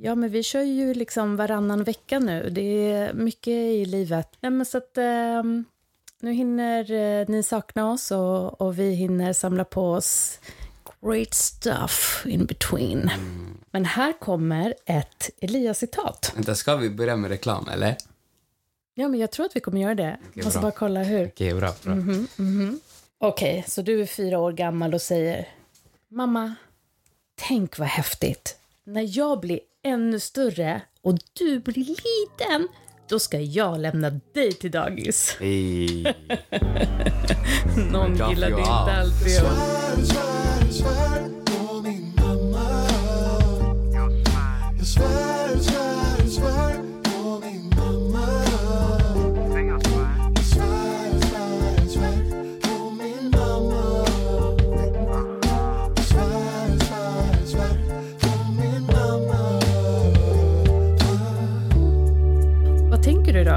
Ja, men vi kör ju liksom varannan vecka nu. Det är mycket i livet. Nej, men så att, eh, nu hinner eh, ni sakna oss och, och, vi hinner samla på oss great stuff in between. Mm. Men här kommer ett Elias-citat. Vänta, ska vi börja med reklam, eller? Ja, men jag tror att vi kommer göra det. Okay, Måste bara kolla hur. Okej, okay, bra. bra. Mm -hmm, mm -hmm. Okej, okay, så du är fyra år gammal och säger Mamma, tänk vad häftigt. När jag blir ännu större och du blir liten, då ska jag lämna dig till dagis. Hey. Någon gillade inte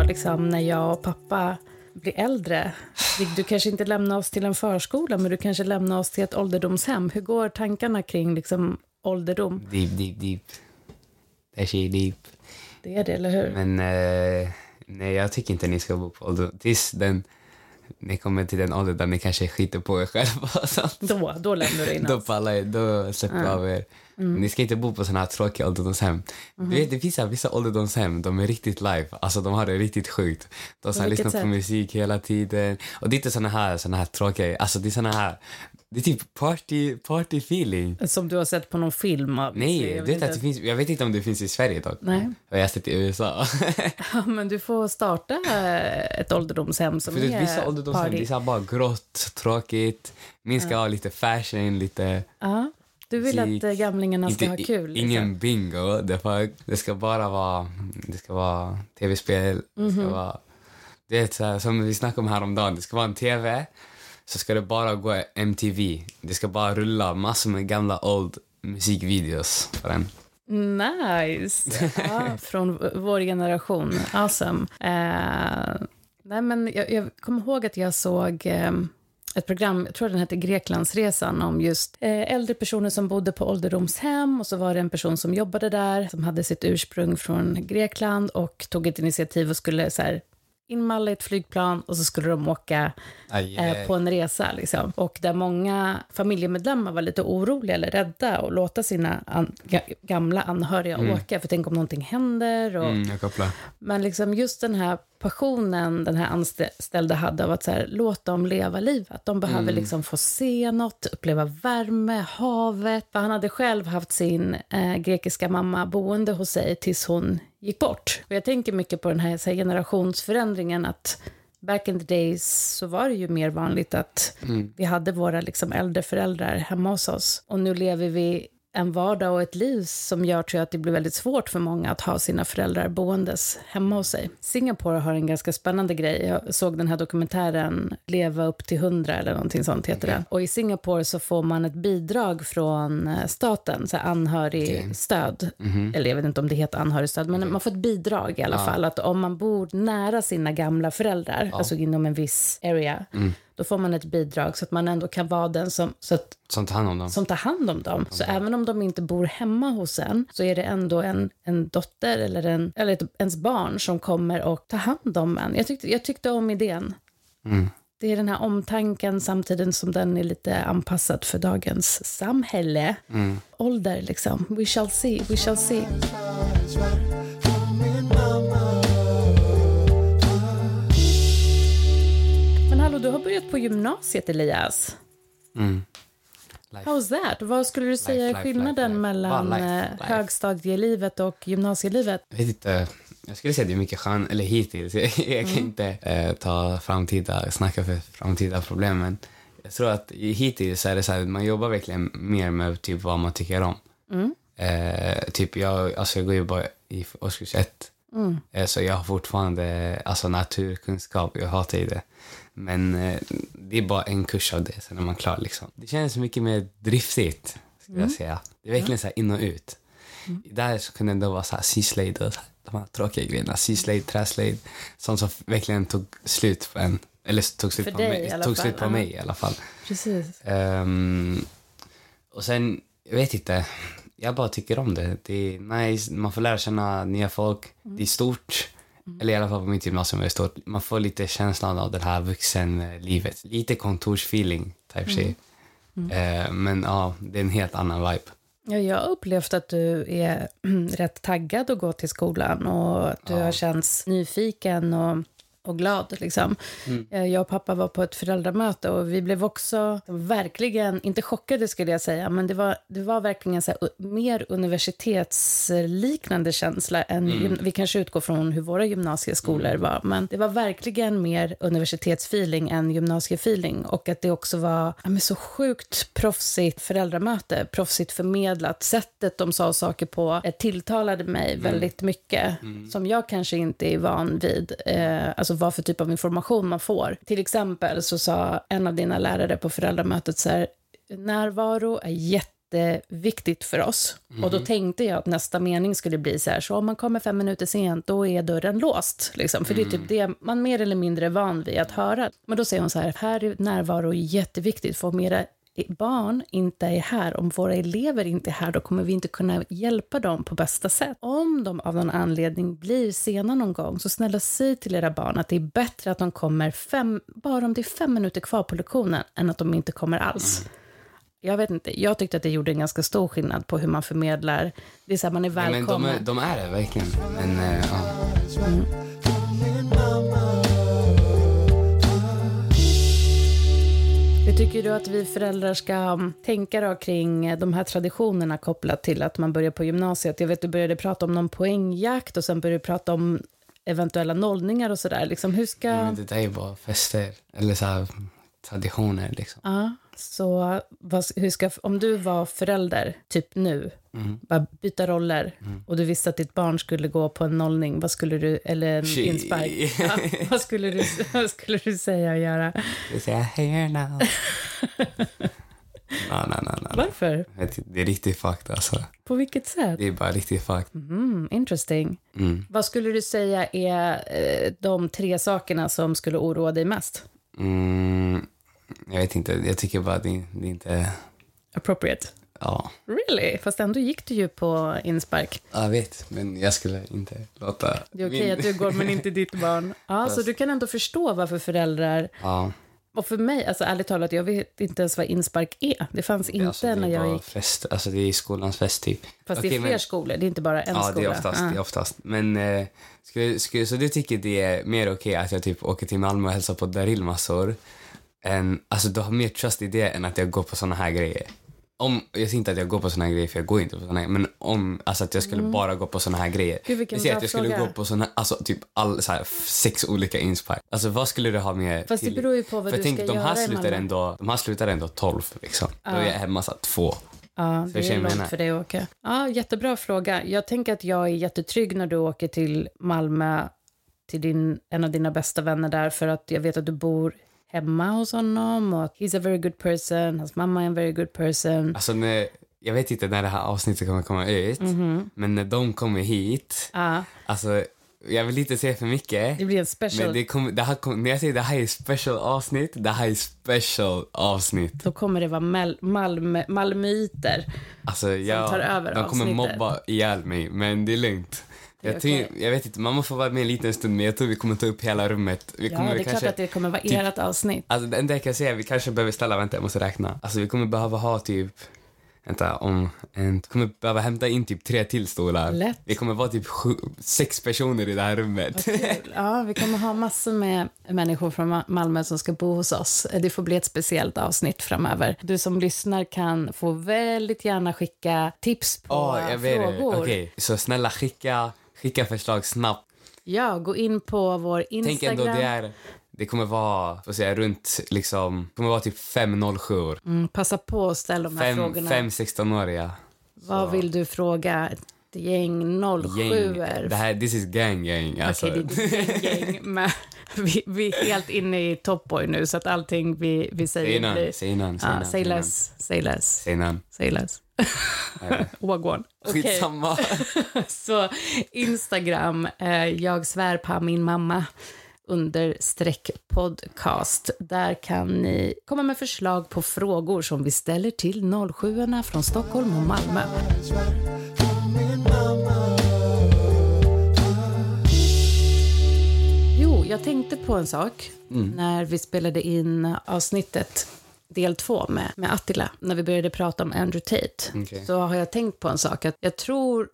Liksom, när jag och pappa blir äldre? Du kanske inte lämnar oss till en förskola, men du kanske lämnar oss till ett ålderdomshem. Hur går tankarna kring liksom, ålderdom? Deep, deep, deep. Det är deep. Det är det, eller hur? Men eh, nej, jag tycker inte ni ska bo på ålderdom. Tills den, ni kommer till den åldern där ni kanske skiter på er själva. Då, då lämnar du in Då pallar då släpper ja. av er. Mm. Ni ska inte bo på såna här tråkiga ålderdomshem. Mm. Du vet, det finns vissa ålderdomshem, de är riktigt live. Alltså de har det riktigt sjukt. De så lyssnar på musik hela tiden. Och det är inte såna här, såna här tråkiga, alltså det är såna här det är typ party, party feeling. Som du har sett på någon film? Nej, jag vet, att det finns, jag vet inte om det finns i Sverige dock. Nej. Jag har sett i USA. ja, men du får starta ett ålderdomshem som För är Vissa ålderdomshem party. det är bara grått, tråkigt. Min ska ja. ha lite fashion, lite... Ja. Du vill musik. att gamlingarna ska inte, ha kul? Liksom. Ingen bingo. Det, det ska bara vara, det ska vara tv-spel. Mm -hmm. Det ska mhm. vara, det är som vi snackade om häromdagen. Det ska vara en tv så ska det bara gå MTV. Det ska bara rulla massor med gamla old musikvideos på den. Nice! Ja, från vår generation. Awesome. Uh, nej, men jag, jag kommer ihåg att jag såg um, ett program, jag tror den hette Greklandsresan, om just eh, äldre personer som bodde på ålderdomshem och så var det en person som jobbade där som hade sitt ursprung från Grekland och tog ett initiativ och skulle så här, inmalla i ett flygplan och så skulle de åka eh, på en resa. Liksom. Och där många familjemedlemmar var lite oroliga eller rädda att låta sina an gamla anhöriga mm. åka, för tänk om någonting händer. Och, mm, men liksom just den här passionen den här anställda hade av att så här, låta dem leva livet. De behöver mm. liksom få se något, uppleva värme, havet. För han hade själv haft sin eh, grekiska mamma boende hos sig tills hon gick bort. Och jag tänker mycket på den här, så här generationsförändringen att back in the days så var det ju mer vanligt att mm. vi hade våra liksom äldre föräldrar hemma hos oss. Och nu lever vi en vardag och ett liv som gör tror jag, att det blir väldigt svårt för många att ha sina föräldrar boendes hemma hos sig. Singapore har en ganska spännande grej. Jag såg den här dokumentären Leva upp till hundra eller någonting sånt heter okay. det. Och i Singapore så får man ett bidrag från eh, staten, så anhörigstöd. Okay. Mm -hmm. Eller jag vet inte om det heter anhörigstöd, men okay. man får ett bidrag i alla ja. fall. Att om man bor nära sina gamla föräldrar, ja. alltså inom en viss area, mm då får man ett bidrag så att man ändå kan vara den som, så att, som tar hand om dem. Som tar hand om dem. Så mm. även om de inte bor hemma hos en så är det ändå en, en dotter eller, en, eller ett, ens barn som kommer och tar hand om en. Jag tyckte, jag tyckte om idén. Mm. Det är den här omtanken samtidigt som den är lite anpassad för dagens samhälle. Mm. Ålder liksom. We shall see, we shall see. Du har börjat på gymnasiet, Elias. Mm. How's that? Vad skulle du säga är skillnaden life, mellan life, eh, högstadielivet och gymnasielivet? Jag vet inte. Jag skulle säga att det är mycket skön, eller hittills. Jag, kan mm. inte eh, ta framtida, snacka för framtida problem, men jag tror att hittills är det så här, man jobbar verkligen mer med typ vad man tycker om. Mm. Eh, typ jag, alltså jag går ju bara i årskurs ett, mm. eh, så jag har fortfarande alltså naturkunskap, jag hatar ju det. Men eh, det är bara en kurs av det, sen är man klar. Liksom. Det känns mycket mer driftigt, skulle mm. jag säga. Det är verkligen så här in och ut. Mm. Där så kunde det vara så här syslöjd och de här tråkiga grejerna. Syslöjd, träslöjd. Sånt som verkligen tog slut på en. Eller tog slut För på, mig, tog slut på mig i alla fall. Precis. Um, och sen, jag vet inte. jag bara tycker om det. Det är nice, man får lära känna nya folk. Det är stort. Eller i alla fall på mitt gymnasium stort. Man får lite känslan av det här vuxenlivet. Lite kontorsfeeling, type shit. Eh, men ja, det är en helt annan vibe. Ja, jag har upplevt att du är rätt taggad att gå till skolan och att du har känts nyfiken och, och glad. Liksom. Eh, Jag och pappa var på ett föräldramöte och vi blev också verkligen, inte chockade skulle jag säga, men det var, det var verkligen så här, mer universitetsliknande känsla än, gym- vi kanske utgår från hur våra gymnasieskolor var, men det var verkligen mer universitetsfeeling än gymnasiefeeling och att det också var ja, så sjukt proffsigt föräldramöte, proffsigt förmedlat. Sättet de sa saker på eh, tilltalade mig väldigt mycket, som jag kanske inte är van vid. Eh, alltså vad för typ av information man får. Till exempel så sa en av dina lärare på föräldramötet så här, närvaro är jätteviktigt för oss. Och då tänkte jag att nästa mening skulle bli så här, så om man kommer fem minuter sent, då är dörren låst. Liksom. För det är typ det man mer eller mindre är van vid att höra. Men då säger hon så här, här är närvaro jätteviktigt, för om era barn inte är här, om våra elever inte är här, då kommer vi inte kunna hjälpa dem på bästa sätt. Om de av någon anledning blir sena någon gång, så snälla säg till era barn att det är bättre att de kommer fem, bara om det är fem minuter kvar på lektionen, än att de inte kommer alls. Jag vet inte, jag tyckte att det gjorde en ganska stor skillnad på hur man förmedlar. Det är så här, man är Nej, men de, välkommen. är, de är det verkligen. Men eh, ja. Hur tycker du att vi föräldrar ska um, tänka då kring eh, de här traditionerna kopplat till att man börjar på gymnasiet? Jag vet du började prata om någon poängjakt och sen började du prata om eventuella nollningar och sådär. Liksom, hur ska... Men det där är bara fester. Eller så här, traditioner liksom. Ja, så vad, hur ska, om du var förälder, typ nu, Mm. bara byta roller och du visste att ditt barn skulle gå på en nollning, vad skulle du, eller en Shit. inspark, ja, vad, skulle du, vad skulle du säga och göra? Det säger here now. nej, nej, nej, nej. Varför? Det är riktigt fucked alltså. På vilket sätt? Det är bara riktigt fucked. Mm, interesting. Mm. Vad skulle du säga är eh, de tre sakerna som skulle oroa dig mest? Mm, jag vet inte, jag tycker bara att det, det är inte... Appropriate. Ja, Really? Fast ändå gick du ju på inspark. jag vet, men jag skulle inte låta... Det är okej min- att du går men inte ditt barn. Ja, så du kan ändå förstå varför föräldrar... Ja, Och för mig, alltså ärligt talat, jag vet inte ens vad inspark är. Det fanns inte alltså, det är när jag gick. fest. Alltså det är skolans fest typ. Fast det Okej, är fler men- skolor, det är inte bara en Ja, skola. det är oftast. Ja. Det är oftast. Men eh, skulle, skulle, så du tycker det är mer okej att jag typ åker till Malmö och hälsar på Daryl massor? Än, alltså du har mer trust i det än att jag går på såna här grejer. Om, jag säger inte att jag går på såna här grejer för jag går inte på såna här men om alltså att jag skulle bara gå på såna här grejer. Gud, jag säger att jag skulle fråga. gå på såna, alltså typ all, så här, sex olika inspark. Alltså vad skulle du ha med Fast det till? beror ju på vad för du tänk, ska de här göra slutar Malmö. ändå, De här slutar ändå 12 liksom. Då är jag hemma så här, två. Ja, det är långt för dig att åka. Ja, jättebra fråga. Jag tänker att jag är jättetrygg när du åker till Malmö till din, en av dina bästa vänner där för att jag vet att du bor hemma hos honom och he's a very good person, hans mamma är en very good person. Alltså när, jag vet inte när det här avsnittet kommer komma ut, Mhm. men när de kommer hit, Ja, alltså jag vill inte säga för mycket. det blir en special. Men det kommer, det här kom, när jag säger det här är special avsnitt, det här är special avsnitt. Då kommer det vara Mal- Malmö, Malmöiter. Alltså jag, tar över de kommer avsnittet. mobba ihjäl mig, men det är lugnt. Jag, tror, okej. jag vet inte, man får vara med en liten stund, men jag tror vi kommer ta upp hela rummet. Vi Ja, kommer det är väl klart kanske, att det kommer vara typ- ert avsnitt. Alltså det enda jag kan säga, vi kanske behöver ställa, vänta jag måste räkna. Alltså vi kommer behöva ha typ, vänta om, en, kommer behöva hämta in typ tre till stolar. Lätt. Vi kommer vara typ sju, sex personer i det här rummet. Ja, vi kommer ha massor med människor från Ma- Malmö som ska bo hos oss. Det får bli ett speciellt avsnitt framöver. Du som lyssnar kan få väldigt gärna skicka tips på det. frågor. Okej, så snälla skicka, skicka förslag snabbt. Ja, gå in på vår Instagram. Tänk ändå det är, det kommer vara, får säga runt liksom, kommer vara typ 507 år. mm, passa på att ställa de här Fem, frågorna. fem 16-åriga. Vad vill du fråga? Ett gäng 07 Gäng. Det här, this is gang gang. Alltså. Okej, det är gäng, men vi, vi är helt inne i Top Boy nu, så att allting vi, vi säger innan, blir... säg innan, säg innan. säg less, säg less, Säg innan. säg less. Wagwan. Skitsamma. så Instagram, eh, jag svär på min mamma, understreck podcast. Där kan ni komma med förslag på frågor som vi ställer till 07 från Stockholm och Malmö. Jag tänkte på en sak när vi spelade in avsnittet del två med, med Attila, när vi började prata om Andrew Tate, Okej. så har jag tänkt på en sak. Att jag tror,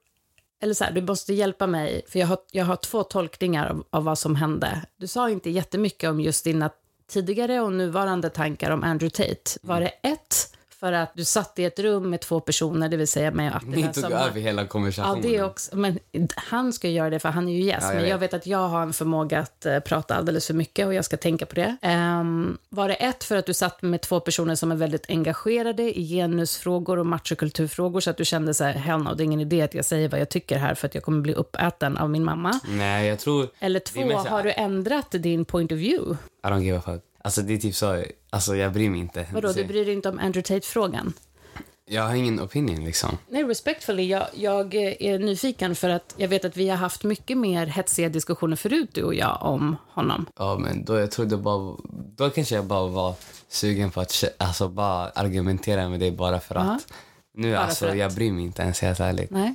eller så här, du måste hjälpa mig, för jag har, jag har två tolkningar av, av vad som hände. Du sa inte jättemycket om just dina tidigare och nuvarande tankar om Andrew Tate. Var det ett, för att du satt i ett rum med två personer, det vill säga mig och Attila. Ni tog över hela Ja, konversationen. det också. Men han ska göra det för han är ju gäst. Ja, men jag vet. att jag har en förmåga att eh, prata alldeles för mycket och jag ska tänka på det. Ehm, var det ett för att du satt med två personer som är väldigt engagerade i genusfrågor och machokulturfrågor så att du kände så här, hell no, det är ingen idé att jag säger vad jag tycker här för att jag kommer bli uppäten av min mamma. Nej, jag tror... Eller två, mest har du ändrat din point of view? I don't give a fuck. Alltså det är typ så, alltså jag bryr mig inte. Vadå, du bryr dig inte om Andrew Tate-frågan? Jag har ingen opinion liksom. Nej, respectfully. Jag, jag är nyfiken för att jag vet att vi har haft mycket mer hetsiga diskussioner förut, du och jag, om honom. Ja, men då jag trodde bara... Då kanske jag bara var sugen på att alltså, bara argumentera med dig bara för att. Nu Bara alltså, jag bryr mig inte ens helt ärligt. Nej.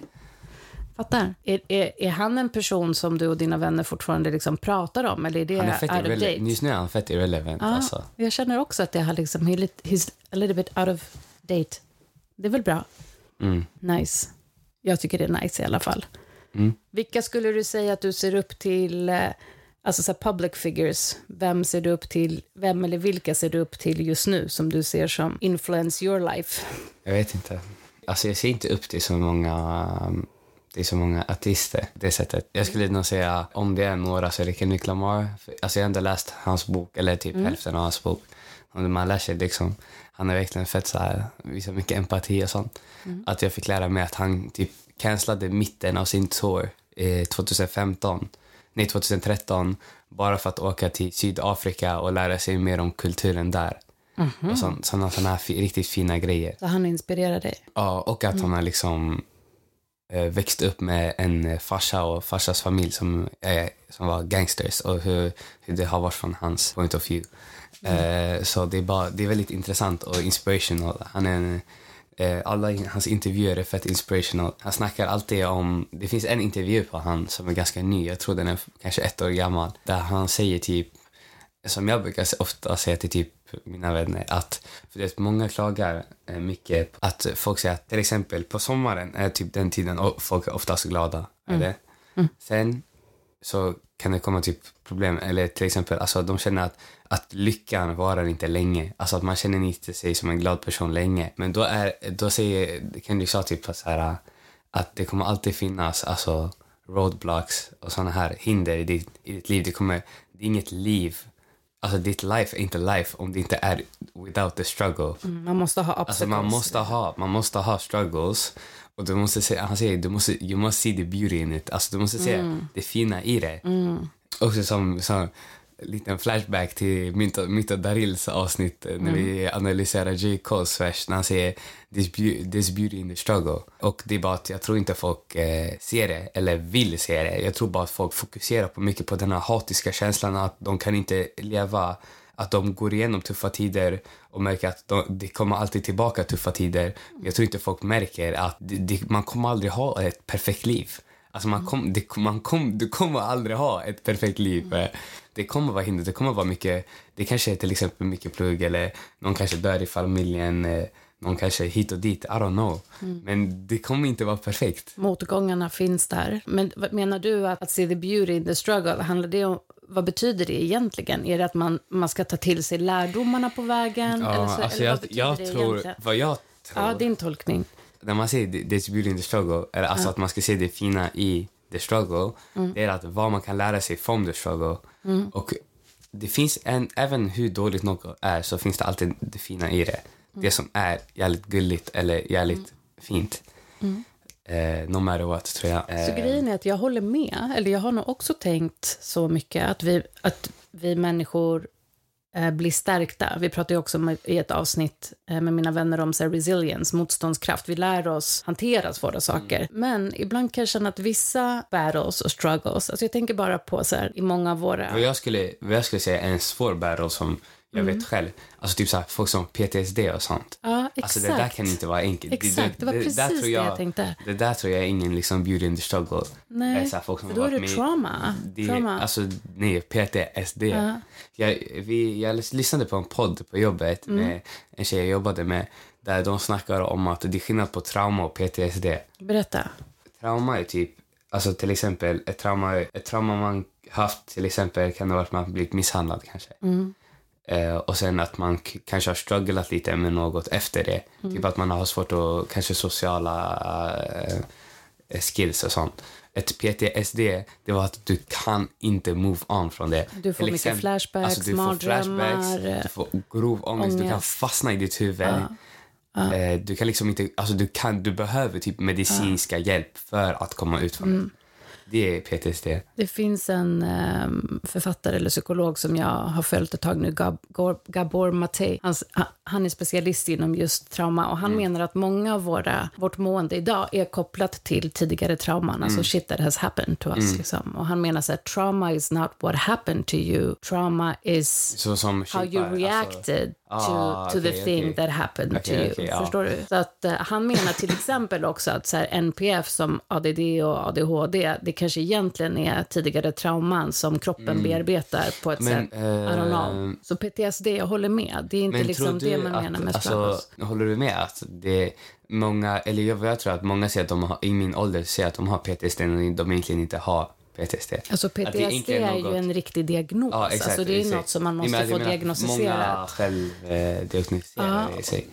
Fattar. Är, är, är han en person som du och dina vänner fortfarande liksom pratar om? Eller är det Han är fett out of irrelevant. date? Just nu är han fett irrelevant Ja, alltså. Jag känner också att det har liksom, he's a little bit out of date. Det är väl bra? Mm. Nice. Jag tycker det är nice i alla fall. Mm. Vilka skulle du säga att du ser upp till, eh, alltså så public figures? Vem ser du upp till, vem eller vilka ser du upp till just nu som du ser som influence your life? Jag vet inte. Alltså jag ser inte upp till så många um, det är så många artister det sättet. Jag skulle nog säga om det är några så är det Kendrick Lamar. Alltså jag har ändå läst hans bok, eller typ hälften av hans bok. Och man lär sig liksom, han är verkligen fett så här, visar mycket empati och sånt. Att jag fick lära mig att han typ cancellade mitten av sin tour eh, 2015, nej 2013, bara för att åka till Sydafrika och lära sig mer om kulturen där. Och sån, såna, såna här riktigt fina grejer. Så han inspirerar dig? Ja, och att han har liksom eh, växt upp med en eh, farsa och farsas familj som, eh, som var gangsters och hur, hur det har varit från hans point of view. Eh, så det är, bara, det är väldigt intressant och inspirational. Han är en, alla hans intervjuer är fett inspirational. Han snackar alltid om... Det finns en intervju på han som är ganska ny, jag tror den är kanske ett år gammal, där han säger typ som jag brukar ofta säga till typ mina vänner att för det många klagar eh, mycket att folk säger att till exempel på sommaren är typ den tiden och folk är oftast glada. Eller? Sen så kan det komma typ problem eller till exempel alltså de känner att, att lyckan varar inte länge. Alltså att man känner inte sig som en glad person länge. Men då är då säger kan du säga typ så här att det kommer alltid finnas alltså roadblocks och såna här hinder i ditt, i ditt liv. Det kommer det är inget liv. Alltså ditt life är inte life om det inte är without the struggle. Mm, Man måste ha Alltså man obstacles. måste ha, man måste ha struggles. Och du måste se, han säger du måste, you must see the beauty in it. Alltså du måste se det fina i det. Också som, som liten flashback till mitt och, mitt och Darils avsnitt eh, när vi analyserar J. Coles vers när han säger this, beau- this beauty in the struggle. Och det är bara att jag tror inte folk eh, ser det eller vill se det. Jag tror bara att folk fokuserar på mycket på den här hatiska känslan att de kan inte leva att de går igenom tuffa tider och märker att de, det kommer alltid tillbaka tuffa tider. Jag tror inte folk märker att det, det, man kommer aldrig ha ett perfekt liv. Alltså man kom, det, man kom, du kommer aldrig ha ett perfekt liv. Eh, Det kommer vara hinder, det kommer vara mycket, det kanske är till exempel mycket plugg eller någon kanske dör i familjen, eh, någon kanske hit och dit, I don't know. Men det kommer inte vara perfekt. Motgångarna finns där. Men menar du att, att se the beauty in the struggle, handlar det om, vad betyder det egentligen? Är det att man, man ska ta till sig lärdomarna på vägen? Ja, eller så, alltså eller jag, vad jag tror, egentligen? vad jag tror, Ja, din tolkning. När man säger det- there's beauty in the struggle, eller alltså att man ska se det fina i the struggle, det är att vad man kan lära sig from the struggle. Och det finns en, även hur dåligt något är så finns det alltid det fina i det. Det som är jävligt gulligt eller jävligt fint. Eh, no matter what, tror jag. Eh, Så grejen är att jag håller med, eller jag har nog också tänkt så mycket att vi, att vi människor bli stärkta. Vi pratade också om, i ett avsnitt eh, med mina vänner om så resilience, motståndskraft. Vi lär oss hantera svåra saker. Mm. Men ibland kan jag känna att vissa battles och struggles, alltså jag tänker bara på så här, i många av våra... Vad jag skulle, vad jag skulle säga är en svår battle som jag Mm. vet själv. Alltså typ så här, folk som PTSD och sånt. Ja, exakt. Alltså det där kan inte vara enkelt. Exakt, det var precis där tror det jag tänkte. Det där tror jag är ingen liksom beauty in the struggle. Nej, Det så här folk som för då är det trauma. Det, trauma. Alltså nej, PTSD. Ja. Jag, vi, jag lyssnade på en podd på jobbet Mm. med en tjej jag jobbade med. Där de snackar om att det är skillnad på trauma och PTSD. Berätta. Trauma är typ, alltså till exempel ett trauma, ett trauma man haft till exempel kan det vara att man blivit misshandlad kanske. Mm. Eh, och sen att man kanske har strugglat lite med något efter det. Mm. Typ att man har svårt att, kanske sociala eh, skills och sånt. Ett PTSD, det var att du kan inte move on från det. Du får mycket flashbacks, alltså, du får flashbacks, du får grov ångest, du kan ångest. fastna i ditt huvud. Eh, Du kan liksom inte, alltså du, kan, du behöver typ medicinska hjälp för att komma ut från Mm. det. Det är PTSD. Det finns en ehm, författare eller psykolog som jag har följt ett tag nu, Gab, Gabor Mate. Han, han är specialist inom just trauma och han menar att många av våra, vårt mående idag är kopplat till tidigare trauman, alltså shit that has happened to us. Liksom. Och han menar så här, trauma is not what happened to you, trauma is how you alltså- reacted to, Ah, to the okej, thing okej. that happened Okej, to you. okej, ja. Förstår du? Så att, eh, han menar till exempel också att så här, NPF som ADD och ADHD, det kanske egentligen är tidigare trauman som kroppen bearbetar på ett Mm. Men, sätt. I don't know. eh, Så PTSD, jag håller med. Det är inte liksom det man att, menar med alltså, struggles. håller du med att det är många, eller jag, jag tror att många säger att de har, i min ålder säger att de har PTSD och de egentligen inte har PTSD. Alltså PTSD är något- ju en riktig diagnos. Ja, exakt, alltså det är exakt. något som man måste få diagnostiserat. Många själv eh, Ja. sig.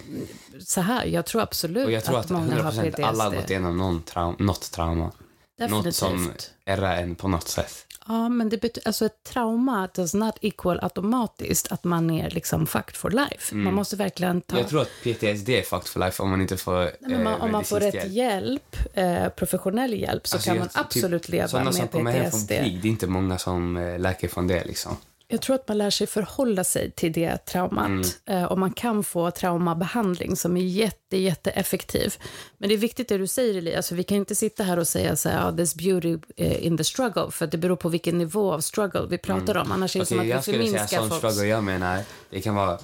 Så här, jag tror absolut Och jag tror att, att, många har 100% PTSD. alla har gått igenom någon traum, något trauma. Definitivt. Något som ärrar en på något sätt. Ja, men det betyder, alltså ett trauma does not equal automatiskt att man är liksom fucked for life. Man måste verkligen ta... Mm. Jag tror att PTSD är fucked for life om man inte får Nej, men man, eh, om man får rätt hjälp, eh, professionell hjälp, så Alltså, kan man typ, absolut leva Sådana som med kommer hem från PTSD. krig, det är inte många som eh, läker från det liksom. Jag tror att man lär sig förhålla sig till det traumat. Mm. Eh, och man kan få traumabehandling som är jätte, jätteeffektiv. Men det är viktigt det du säger, Elias. För vi kan inte sitta här och säga så här, oh, there's beauty eh, in the struggle. För det beror på vilken nivå av struggle vi pratar om. Annars är det Mm. Som jag att vi förminskar folks... struggle jag menar, det kan vara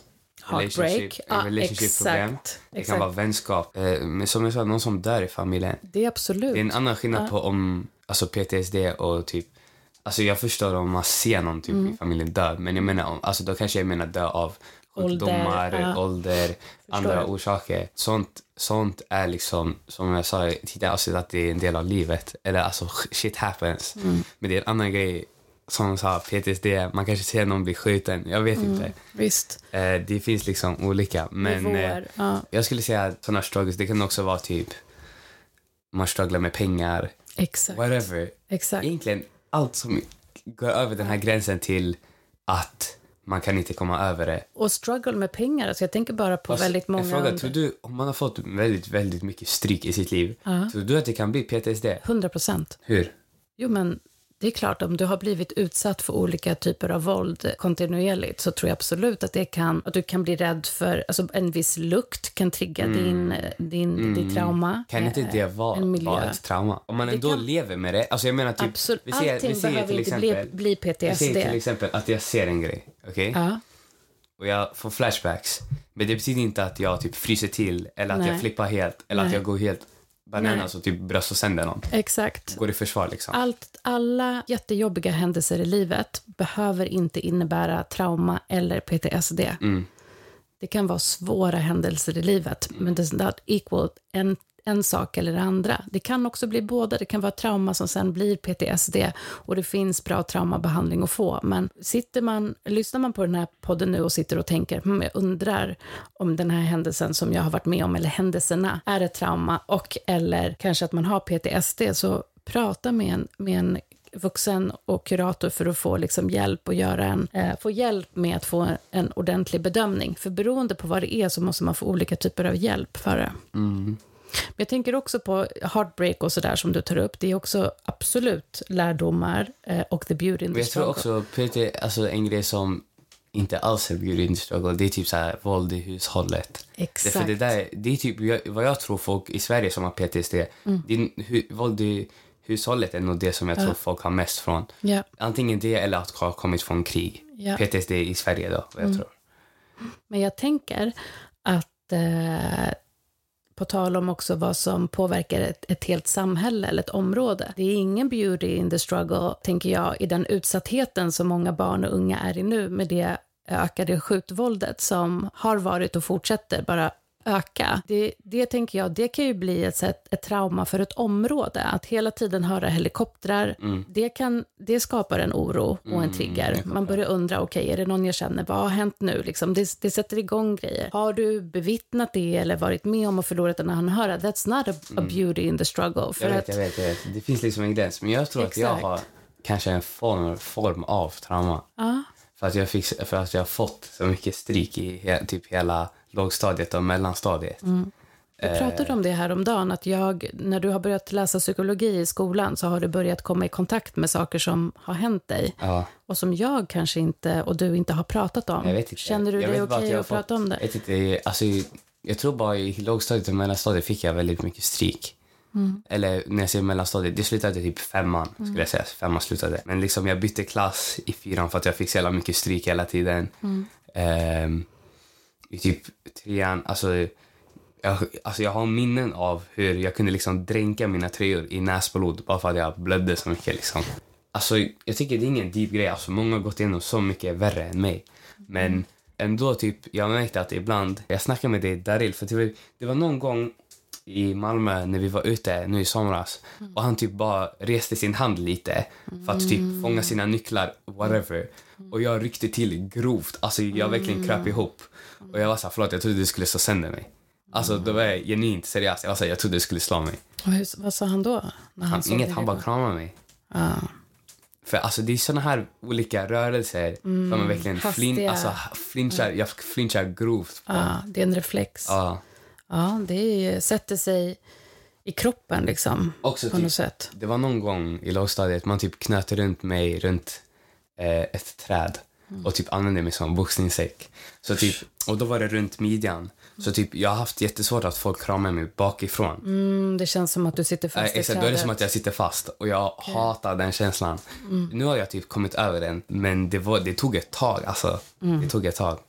Heartbreak. relationship, Ja, relationship problem. exakt. Det Exakt. kan vara vänskap. Eh, men som jag sa, någon som dör i familjen. Det är absolut. Det är en annan skillnad på om alltså PTSD och typ Alltså jag förstår om man ser någon typ Mm. i familjen dö, men jag menar om, alltså då kanske jag menar dö av sjukdomar, Ålder, ja. ålder, andra orsaker. Sånt, sånt är liksom, som jag sa tidigare avsnitt, att det är en del av livet. Eller alltså shit happens. Mm. Men det är en annan grej, som jag sa, PTSD, man kanske ser någon bli skjuten, jag vet Mm. inte. Visst. Eh, det finns liksom olika. Men eh. Ja, jag skulle säga att sådana struggles, det kan också vara typ man strugglar med pengar, exakt. whatever. Exakt. Egentligen allt som går över den här gränsen till att man kan inte komma över det. Och struggle med pengar. Alltså jag tänker bara på Fast väldigt många... Fråga, tror du, om man har fått väldigt, väldigt mycket stryk i sitt liv, tror du att det kan bli PTSD? 100 procent. Hur? Jo, men det är klart, om du har blivit utsatt för olika typer av våld kontinuerligt så tror jag absolut att det kan, att du kan bli rädd för, alltså en viss lukt kan trigga din, din, ditt trauma. Mm. Kan inte Eh, det vara, en miljö. vara ett trauma? Om man Det ändå kan- lever med det, alltså jag menar typ, Absolut. vi säger, Allting vi säger behöver till inte exempel, bli, bli vi säger till PTSD. exempel att jag ser en grej, okej? Ja, och jag får flashbacks. Men det betyder inte att jag typ fryser till eller att Nej. jag flippar helt eller att Nej. jag går helt bananas och typ bröstar sönder någon. exakt. Går i försvar liksom. Allt, alla jättejobbiga händelser i livet behöver inte innebära trauma eller PTSD. Mm. Det kan vara svåra händelser i livet, men det är not equal en, sak eller det andra. Det kan också bli båda. Det kan vara trauma som sen blir PTSD och det finns bra traumabehandling att få. Men sitter man, lyssnar man på den här podden nu och sitter och tänker, hm, jag undrar om den här händelsen som jag har varit med om, eller händelserna, är ett trauma och eller kanske att man har PTSD, så prata med en, med en vuxen och kurator för att få liksom hjälp och göra en, eh, få hjälp med att få en, en ordentlig bedömning. För beroende på vad det är så måste man få olika typer av hjälp för det. Mm. Men jag tänker också på heartbreak och sådär som du tar upp. Det är också absolut lärdomar eh, och the beauty in the jag tror struggle. också PT, alltså en grej som inte alls är beauty in the struggle. Det är typ så här våld i hushållet. Exakt. Det, för det, där, det är typ vad jag tror folk i Sverige som har PTSD, Mm. det är, hu, våld i hushållet är nog det som jag tror folk har mest från. Ja. Antingen det eller att ha kommit från krig. Ja. Mm. PTSD i Sverige då, vad jag tror. Men jag tänker att eh, på tal om också vad som påverkar ett, ett helt samhälle eller ett område. Det är ingen beauty in the struggle, tänker jag, i den utsattheten som många barn och unga är i nu med det ökade skjutvåldet som har varit och fortsätter bara öka. Det, det tänker jag, det kan ju bli ett, sätt, ett trauma för ett område. Att hela tiden höra helikoptrar, det, kan, det skapar en oro och en trigger. Man börjar undra, okej, är det någon jag känner? Vad har hänt nu? Liksom, det, det sätter igång grejer. Har du bevittnat det eller varit med om att förlorat en anhörig? That's not a, a beauty in the struggle. För Jag vet, att, jag vet, jag vet. Det finns liksom en gräns. Men jag tror att jag Exakt. har kanske en form, form av trauma. ja, För att, jag fick, för att jag har fått så mycket stryk i he, typ hela lågstadiet och mellanstadiet. Mm. Vi pratade om det här om dagen att jag, när du har börjat läsa psykologi i skolan så har du börjat komma i kontakt med saker som har hänt dig Ja, och som jag kanske inte och du inte har pratat om. jag vet inte. Känner du jag dig okej jag har att prata om det? Vet inte, alltså, jag tror bara i lågstadiet och mellanstadiet fick jag väldigt mycket stryk. Mm. Eller när jag säger mellanstadiet, det slutade typ femman skulle jag säga. Femman slutade. Men liksom jag bytte klass i fyran för att jag fick så jävla mycket stryk hela tiden. Mm. Ehm, i typ trean, alltså jag, alltså jag har minnen av hur jag kunde liksom dränka mina tröjor i näsblod bara för att jag blödde så mycket. Liksom. Alltså, jag tycker det är ingen deep grej. Alltså, många har gått igenom så mycket värre än mig. Men ändå, typ, jag märkte att ibland... Jag snackade med dig, Daril, för det var, det var någon gång i Malmö när vi var ute nu i somras och han typ bara reste sin hand lite för att typ fånga sina nycklar, whatever. Och jag ryckte till grovt. Alltså jag verkligen kröp ihop. Och jag var så här, förlåt, jag trodde du skulle slå sönder mig. Alltså då var jag genuint seriös. Jag var så här, jag trodde du skulle slå mig. Och hur, vad sa han då? När han Han, inget, han bara kramade mig. Ja. För alltså det är såna här olika rörelser som man verkligen flin, alltså, flinchar, jag flinchar grovt på. ja, det är en reflex. Ja, Ja. det är, sätter sig i kroppen liksom. Också på typ, något sätt. det var någon gång i lågstadiet man typ knöt runt mig runt eh, ett träd och typ använde mig som boxningssäck. Så typ, och då var det runt midjan. Så typ, jag har haft jättesvårt att folk kramar mig bakifrån. Mm, det känns som att du sitter Äh, fast i exakt, då är det som att jag sitter fast och jag hatar den känslan. Nu har jag typ kommit över den, men det, var, det tog ett tag. Alltså, Det tog ett tag.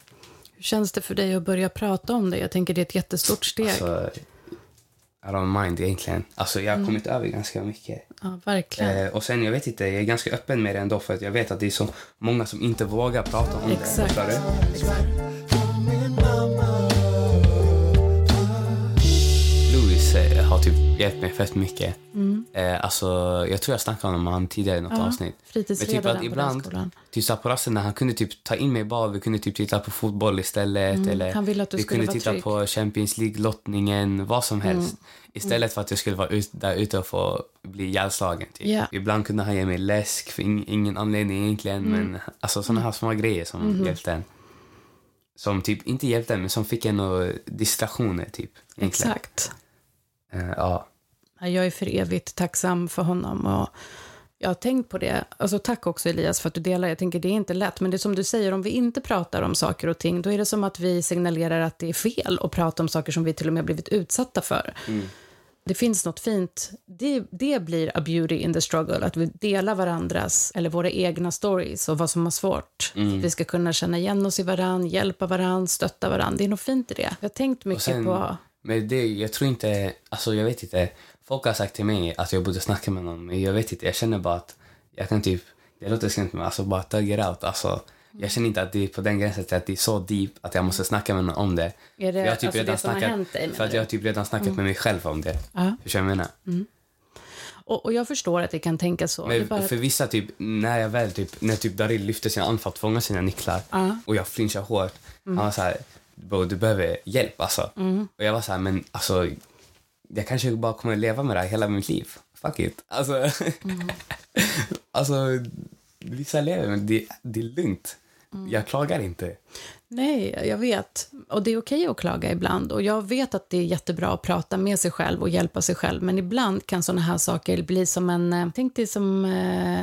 Hur känns det för dig att börja prata om det? Jag tänker det är ett jättestort steg. Alltså, I don't mind egentligen. Alltså, jag har Mm. kommit över ganska mycket. ja, verkligen. Eh, och sen, jag vet inte, jag är ganska öppen med det ändå för att jag vet att det är så många som inte vågar prata om Exakt. det. Du? Louis eh, har typ hjälpt mig fett mycket. Eh, alltså, jag tror jag snackade om honom tidigare i något Mm. Ja, avsnitt. fritidsledaren Men typ att ibland, typ så på rasterna, han kunde typ ta in mig bara, vi kunde typ titta på fotboll istället. Eller Mm, han ville att du vi skulle kunde vara titta trygg. på Champions League-lottningen, vad som helst. Mm. Istället för att jag skulle vara ut, där ute och få bli ihjälslagen. Typ. Ja. Ibland kunde han ge mig läsk för ing, ingen anledning egentligen. Mm. Men alltså sådana här små grejer som Mm-hmm. hjälpte en. Som typ, inte hjälpte en, men som fick en och distraktioner typ. egentligen. Exakt. Eh, ja. Ja, Jag är för evigt tacksam för honom. Och jag har tänkt på det. Alltså, tack också Elias för att du delar. Jag tänker det är inte lätt. Men det är som du säger, om vi inte pratar om saker och ting, då är det som att vi signalerar att det är fel att prata om saker som vi till och med blivit utsatta för. Det finns något fint. Det, det blir a beauty in the struggle. Att vi delar varandras, eller våra egna stories och vad som har svårt. Att vi ska kunna känna igen oss i varann, hjälpa varann, stötta varann. Det är något fint i det. Jag har tänkt mycket sen- på... Men det, jag tror inte, alltså jag vet inte. Folk har sagt till mig att jag borde snacka med någon, men jag vet inte. Jag känner bara att jag kan typ, det låter skumt men alltså bara thug it out. Alltså, jag känner inte att det är på den gränsen att det är så deep att jag måste snacka med någon om det. Är det För jag har typ alltså redan snackat, dig, För att jag har typ redan snackat med mig själv om det. Ja. Förstår du vad jag menar? Och, och jag förstår att det kan tänka så. Men bara... för vissa, typ, när jag väl, typ, när typ Daryl lyfte sin arm för att fånga sina nycklar Ja. och jag flinchade hårt. Mm. Han var så här, du behöver hjälp alltså. Och jag var så här, men alltså, jag kanske bara kommer leva med det här hela mitt liv. Fuck it. Alltså, Mm. alltså vissa lever, men det, det är lugnt. Mm. Jag klagar inte. Nej, jag vet. Och det är okej att klaga ibland. Och jag vet att det är jättebra att prata med sig själv och hjälpa sig själv. Men ibland kan såna här saker bli som en... eh, Tänk dig som... Eh,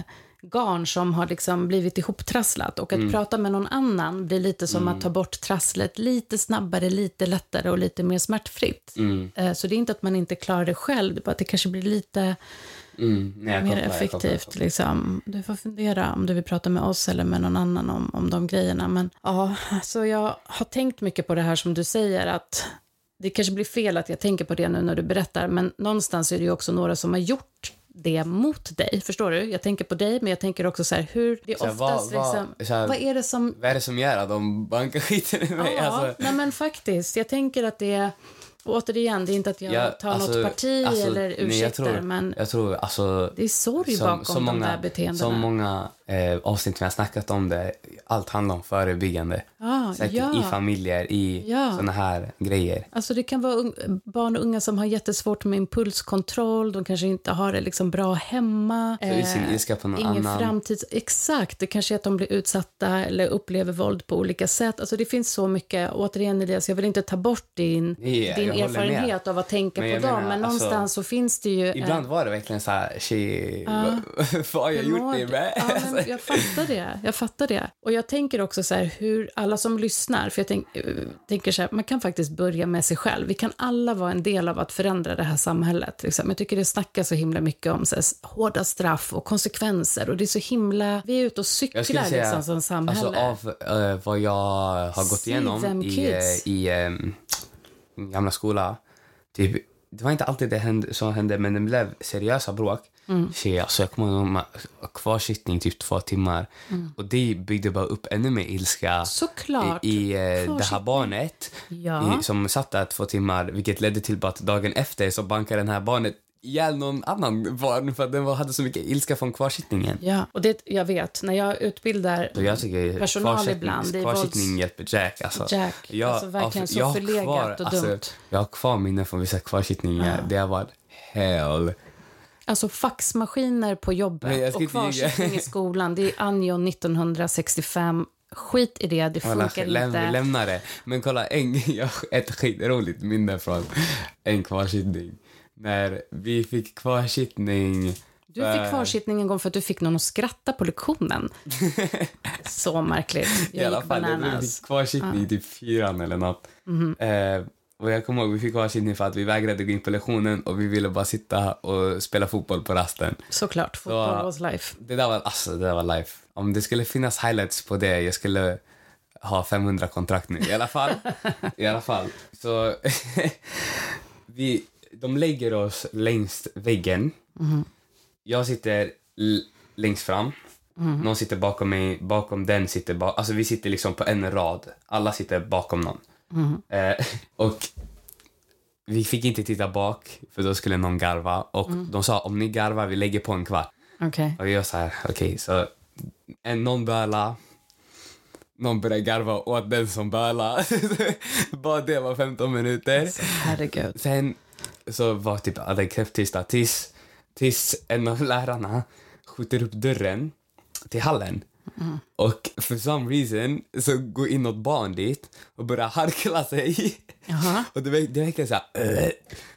garn som har liksom blivit ihoptrasslat. Och att Mm. prata med någon annan blir lite som att ta bort trasslet lite snabbare, lite lättare och lite mer smärtfritt. Mm. Eh, Så det är inte att man inte klarar det själv, det bara att det kanske blir lite Mm. Nej, mer kopplar, jag kopplar, effektivt. kopplar. Liksom. Du får fundera om du vill prata med oss eller med någon annan om, om de grejerna. Men ja, så jag har tänkt mycket på det här som du säger att det kanske blir fel att jag tänker på det nu när du berättar, men någonstans är det ju också några som har gjort det mot dig. Förstår du? Jag tänker på dig, men jag tänker också så här hur det är Så här, oftast vad- vad- liksom, så här- vad är det som Vad är det som gör att de bankar skiten i mig? Ja, Alltså, nej men faktiskt. Jag tänker att det är, och återigen, det är inte att jag Ja, tar alltså- något parti alltså, eller nej, jag tror- men jag tror alltså... det är sorg som- bakom så de många- där beteendena. Så många eh, avsnitt vi har snackat om det, allt handlar om förebyggande. Ah, Säkert ja. i familjer, i Ja. såna här grejer. Alltså det kan vara barn och unga som har jättesvårt med impulskontroll, de kanske inte har det liksom bra hemma. Sin ilska på någon ingen annan. framtids... Exakt, det kanske är att de blir utsatta eller upplever våld på olika sätt. Alltså det finns så mycket. Återigen Elias, jag vill inte ta bort din, jag din med. erfarenhet av att tänka Men på dem, menar, men alltså, någonstans så finns det ju... en- Ibland var det verkligen så här, tjej, vad har jag gjort du? med? Ja, jag fattar det. Jag fattar det. Och jag tänker också så här, hur alla som lyssnar, för jag tänk, eh, tänker så här, man kan faktiskt börja med sig själv. Vi kan alla vara en del av att förändra det här samhället. Liksom. Jag tycker det snackas så himla mycket om så här, hårda straff och konsekvenser och det är så himla, vi är ute och cyklar säga, liksom som samhälle. alltså av eh, vad jag har gått igenom i, eh, i um, gamla skola, typ, det var inte alltid det hände, som hände, men det blev seriösa bråk. Mm. Tjej, alltså jag kommer ihåg ma- kvarsittning typ två timmar. Och det byggde bara upp ännu mer ilska Mm. Såklart. i, i eh, det här barnet Ja. i, som satt där två timmar, vilket ledde till att dagen efter så bankade den här barnet ihjäl någon annan barn för att den hade så mycket ilska från kvarsittningen. Ja, och det, jag vet, när jag utbildar Så jag tycker Personal kvarsittning- ibland, kvarsittning vålds- hjälper Jack. Alltså. Jack, Jag, alltså verkligen så jag har förlegat och dumt. jag har kvar minnen från vissa kvarsittningar. Det har varit hell. Alltså faxmaskiner på jag jobbet och kvarsittning i skolan. Det är anno 1965. Skit i det, det Alla, funkar läm, inte. lämna det. Men kolla, en, jag ett skitroligt minne från en kvarsittning. När vi fick kvarsittning. Du fick kvarsittning en gång för att du fick någon att skratta på lektionen. Så märkligt. Jag I alla fall, vi bananas. fick kvarsittning i typ fyran eller något. Mhm. Eh, och jag kommer ihåg, vi fick kvarsittning för att vi vägrade gå in på lektionen och vi ville bara sitta och spela fotboll på rasten. Såklart, fotboll Så- was life. Det där var, alltså, det där var life. Om det skulle finnas highlights på det, jag skulle ha 500 kontrakt nu. I alla fall. I alla fall. Så vi, de lägger oss längst väggen. Jag sitter längst fram. Någon sitter bakom mig, bakom den sitter ba- Alltså vi sitter liksom på en rad. Alla sitter bakom någon. Eh, och vi fick inte titta bak, för då skulle någon garva. Och de sa om ni garvar, vi lägger på en kvart. Okej. Och jag här, okej, så en, någon böla, någon börjar garva åt den som böla. Bara det var 15 minuter. Så Herregud. Sen så var typ alla knäpptysta tills, tills en av lärarna skjuter upp dörren till hallen. Och för some reason så går in något barn dit och börjar harkla sig. Och det, verk- det verkar så här... Äh,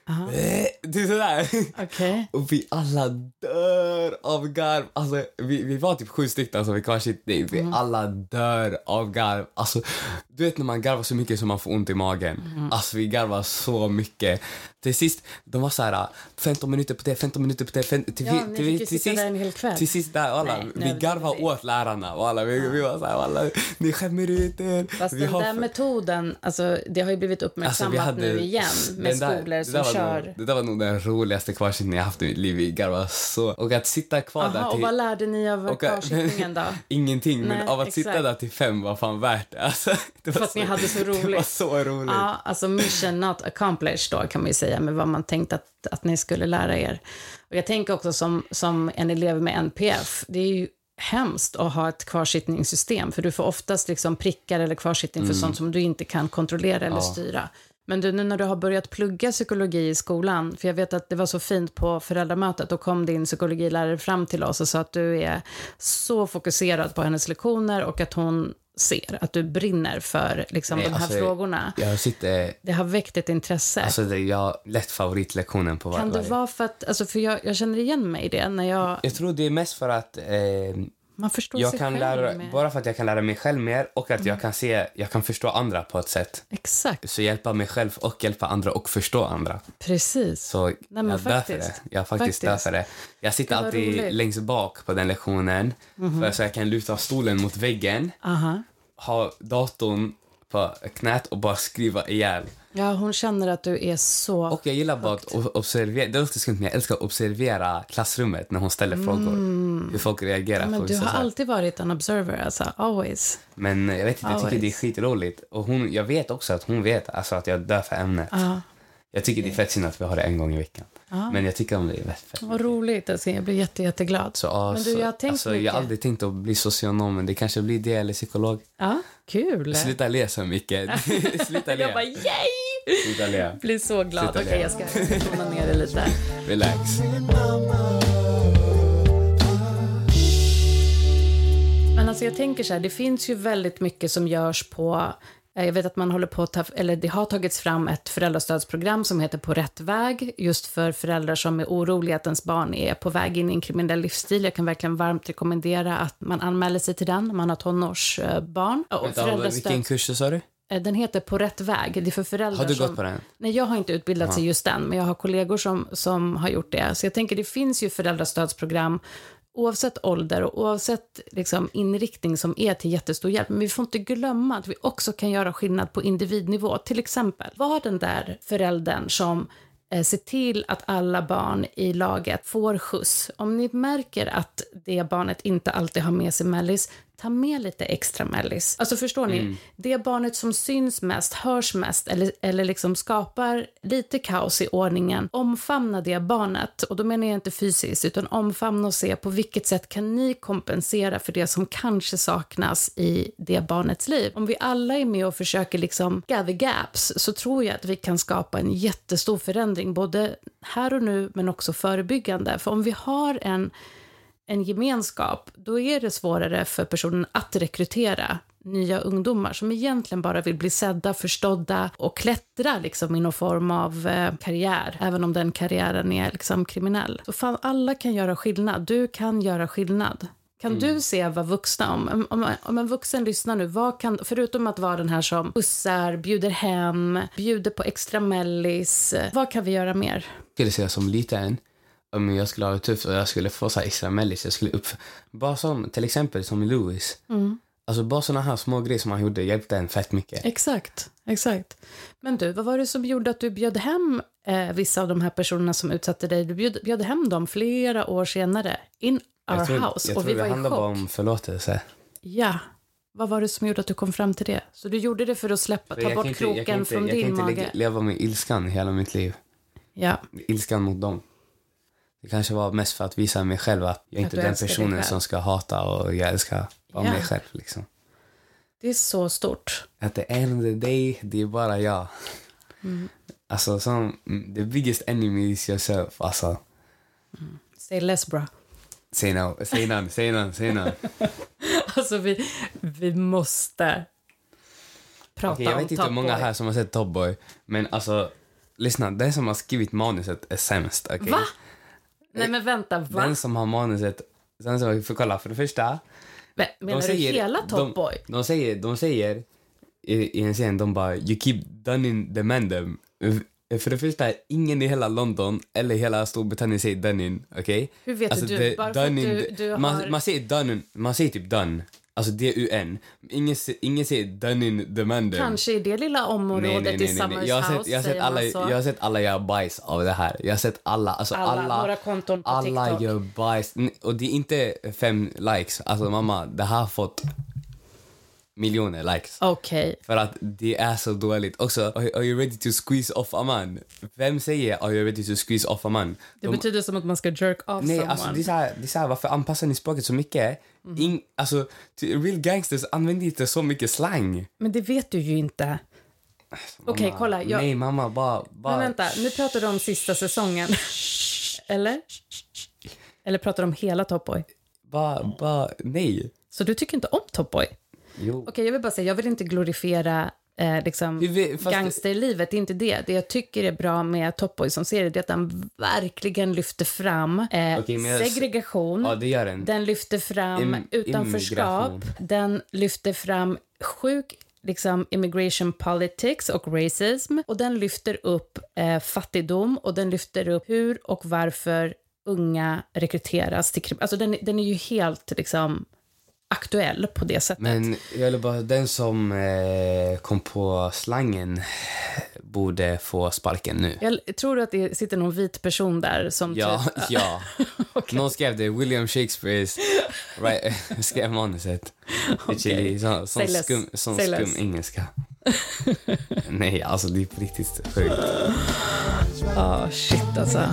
äh, är sådär. Okej. Och vi alla dör av garv. Alltså, vi, vi var typ sju stycken som vi kvarsittning. Vi alla dör av garv. Alltså, du vet när man garvar så mycket som man får ont i magen. Alltså vi garvar så mycket. Till sist, de var så här 15 minuter på det, 15 minuter på det. Fem, till, Ja, till, fick till, sist, där en hel kväll. till sist där, alla, Nej, vi vi. åt lärarna. Och alla, vi, vi var så här, alla, ni skämmer ut er. Fast vi den har där metoden, alltså, det har ju blivit uppmärksammat nu igen med där- skolor som där kör... Nog, det där var nog den roligaste kvarsittningen jag haft i mitt liv. Vi garvade så. Och att sitta kvar där Aha, och till... vad lärde ni av och- kvarsittningen då? Ingenting, men Nej, av att sitta exakt. där till fem var fan värt det. Alltså, det För att ni hade så Det var roligt. så roligt. Ja, alltså mission not accomplished då kan man ju säga med vad man tänkte att, att ni skulle lära er. Och jag tänker också som, som en elev med NPF, det är ju hemskt att ha ett kvarsittningssystem för du får oftast liksom prickar eller kvarsittning för sånt som du inte kan kontrollera eller Ja. styra. Men du, nu när du har börjat plugga psykologi i skolan, för jag vet att det var så fint på föräldramötet, då kom din psykologilärare fram till oss och sa att du är så fokuserad på hennes lektioner och att hon ser att du brinner för liksom, Nej, de här alltså, frågorna. Jag sitter... Det har väckt ett intresse. Alltså det är jag lätt favoritlektionen på var, kan det vara för att, alltså för jag, jag känner igen mig i det när jag, Jag tror det är mest för att eh, man förstår jag sig kan själv lära. Mm. bara för att jag kan lära mig själv mer och att jag kan se, jag kan förstå andra på ett sätt. Exakt, Så hjälpa mig själv och hjälpa andra och förstå andra. precis. Så men jag dör för det. Jag faktiskt, Faktiskt. det. Jag sitter alltid roligt. Längst bak på den lektionen för så jag kan luta stolen mot väggen, Aha. ha datorn på knät och bara skriva ihjäl. Ja, hon känner att du är så... Och jag gillar bara att observera, det låter skumt men jag älskar att observera klassrummet när hon ställer frågor. Hur folk reagerar Mm. men du har alltid varit en observer, alltså. Always. Men jag vet inte, jag tycker det är skitroligt. Och hon, jag vet också att hon vet alltså, att jag dör för ämnet. Ja. Jag tycker det är fett synd att vi har det en gång i veckan. Men jag tycker om det är fett. Vad roligt. Alltså, jag blir jätte, jätteglad. Så, ja, Men du, jag har tänkt alltså, jag mycket. har aldrig tänkt att bli socionom, men det kanske blir det eller psykolog. Ja, kul. Sluta le så mycket. Sluta Jag bara, le. yay! Le. Blir så glad. Okej, le. jag ska tona ner det lite. Relax. Men alltså jag tänker så här, det finns ju väldigt mycket som görs på eh, jag vet att man håller på ta, eller det har tagits fram ett föräldrastödsprogram som heter På rätt väg, just för föräldrar som är oroliga att ens barn är på väg in i en kriminell livsstil. Jag kan verkligen varmt rekommendera att man anmäler sig till den när man har tonårsbarn. Och Vänta, vilken kurs sa du? Eh, Den heter På rätt väg. Det är för föräldrar Har du som... gått på den? Nej, jag har inte utbildat i just den, men jag har kollegor som, som har gjort det. Så jag tänker, det finns ju föräldrastödsprogram oavsett ålder och oavsett liksom, inriktning som är till jättestor hjälp. Men vi får inte glömma att vi också kan göra skillnad på individnivå. Till exempel, var den där föräldern som eh, ser till att alla barn i laget får skjuts. Om ni märker att det barnet inte alltid har med sig mellis, ta med lite extra mellis. Alltså förstår ni? Det barnet som syns mest, hörs mest eller, eller liksom skapar lite kaos i ordningen, omfamna det barnet. Och då menar jag inte fysiskt, utan omfamna och se på vilket sätt kan ni kompensera för det som kanske saknas i det barnets liv. Om vi alla är med och försöker liksom gather gaps så tror jag att vi kan skapa en jättestor förändring, både här och nu men också förebyggande. För om vi har en en gemenskap, då är det svårare för personen att rekrytera nya ungdomar som egentligen bara vill bli sedda, förstådda och klättra liksom i någon form av eh, karriär, även om den karriären är liksom kriminell. Så fan, alla kan göra skillnad. Du kan göra skillnad. Kan du se vad vuxna, om, om, om en vuxen lyssnar nu, vad kan, förutom att vara den här som bussar, bjuder hem, bjuder på extra mellis, vad kan vi göra mer? skulle säga som liten, om jag skulle ha det tufft och jag skulle få så här extra mellis, jag skulle upp... Bara som, till exempel som Louis. Alltså bara såna här små grejer som han gjorde hjälpte en fett mycket. Exakt, exakt. Men du, vad var det som gjorde att du bjöd hem eh, vissa av de här personerna som utsatte dig? Du bjöd, bjöd hem dem flera år senare, in our Jag tror, house, jag och tror vi det var handlar bara om förlåtelse. Ja. Vad var det som gjorde att du kom fram till det? Så du gjorde det för att släppa, För ta jag bort kan inte- kroken jag kan inte, från jag din kan inte mage? lägga- leva med ilskan hela mitt liv. Ja, Ilskan mot dem. Det kanske var mest för att visa mig själv att jag är Att inte du den personen som ska hata och jag älskar Ja. mig själv. Liksom. det är så stort. At the end of the day, det är bara jag. Mm. Alltså, som, the biggest enemy is yourself. Alltså, Say less bra. säg no, säg none, säg none, säg none. Alltså vi, vi måste prata Okej, jag om vet inte hur många här som har sett Top Boy, men alltså, lyssna, den som har skrivit manuset är sämst. okej? Va? Nej men vänta, va? Den som har manuset, den som, för kolla, för det första, Men, menar du hela Top de, Boy? De säger, de säger i, i en scen, de bara you keep dunning the mandem. För det första, ingen i hela London eller hela Storbritannien säger dunning, okej? Hur vet du? det- Bara dunning- du- du har- man, man säger dun, man säger typ done, alltså D-U-N. Ingen, ingen säger dunning the mandem. Kanske i det lilla området i Summers Jag har sett, jag har sett alla, jag har sett alla göra bajs av det här. Jag har sett alla, alltså Alla, alla, några konton på alla TikTok. gör bajs. Och det är inte fem likes. Alltså mamma, det här har fått miljoner likes. Okej. För att det är så dåligt. Också, are, are you ready to squeeze off a man? Vem säger are you ready to squeeze off a man? Det De- betyder som att man ska jerk off Nej, someone. alltså det är, så här, det är så här, varför anpassar ni språket så mycket? Mhm. In, alltså, real gangsters använder inte så mycket slang. Men det vet du ju inte. Okej, Mamma, kolla, jag- Nej, mamma, bara... bara Men vänta, nu pratar du om sista säsongen. Eller? Eller pratar du om hela Top Boy? Bara, bara, nej. Så du tycker inte om Top Boy? Jo. Okej, jag vill bara säga, jag vill inte glorifiera eh, liksom, vet- gangsterlivet, det är inte det. Det jag tycker är bra med Top Boy som serie, det är att den verkligen lyfter fram eh, Okej, men jag- segregation, Ja, det gör den. den lyfter fram Im- utanförskap, immigration. den lyfter fram sjuk liksom immigration politics och racism och den lyfter upp eh, fattigdom och den lyfter upp hur och varför unga rekryteras till krim. Alltså den, den är ju helt liksom aktuell på det sättet. Men jag vill bara, den som eh, kom på slangen borde få sparken nu. Jag tror att det sitter någon vit person där som Ja, typ... ja. Någon skrev det. William Shakespeares right, skrev manuset. Okay. Sån, sån skum, sån skum engelska. Nej, alltså det är på riktigt sjukt. Ja, shit alltså.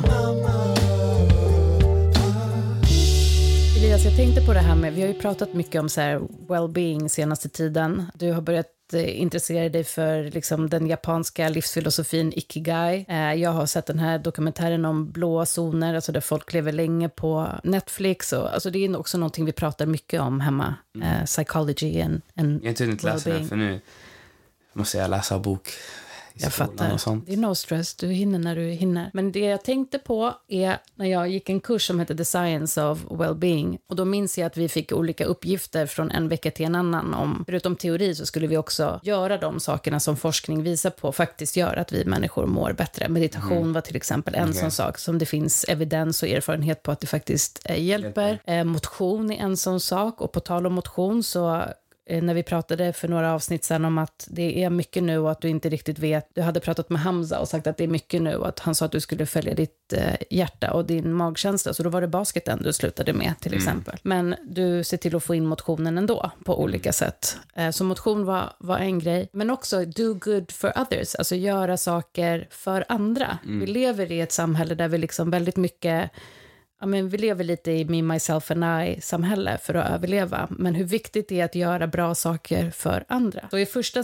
Elias, jag tänkte på det här med, vi har ju pratat mycket om så här well-being senaste tiden. Du har börjat eh, intressera dig för liksom, den japanska livsfilosofin ikigai. Eh, jag har sett den här dokumentären om blåa zoner, alltså där folk lever länge på Netflix. Och, alltså, det är också någonting vi pratar mycket om hemma, eh, psychology and, and Jag har inte hunnit läsa den för nu måste jag läsa bok i Jag skolan fattar. och sånt. Det är no stress, du hinner när du hinner. Men det jag tänkte på är när jag gick en kurs som hette The Science of Wellbeing. Och då minns jag att vi fick olika uppgifter från en vecka till en annan. Om, förutom teori så skulle vi också göra de sakerna som forskning visar på faktiskt gör att vi människor mår bättre. Meditation var till exempel en Okej. sån sak som det finns evidens och erfarenhet på att det faktiskt eh, hjälper. Eh, motion är en sån sak. Och på tal om motion så när vi pratade för några avsnitt sen om att det är mycket nu och att du inte riktigt vet. Du hade pratat med Hamza och sagt att det är mycket nu och att han sa att du skulle följa ditt eh, hjärta och din magkänsla. Så då var det basketen du slutade med till exempel. Men du ser till att få in motionen ändå på olika sätt. Eh, så motion var, var en grej. Men också do good for others, alltså göra saker för andra. Vi lever i ett samhälle där vi liksom väldigt mycket Ja, men vi lever lite i me, myself and I-samhälle för att överleva. Men hur viktigt det är att göra bra saker för andra. Så I första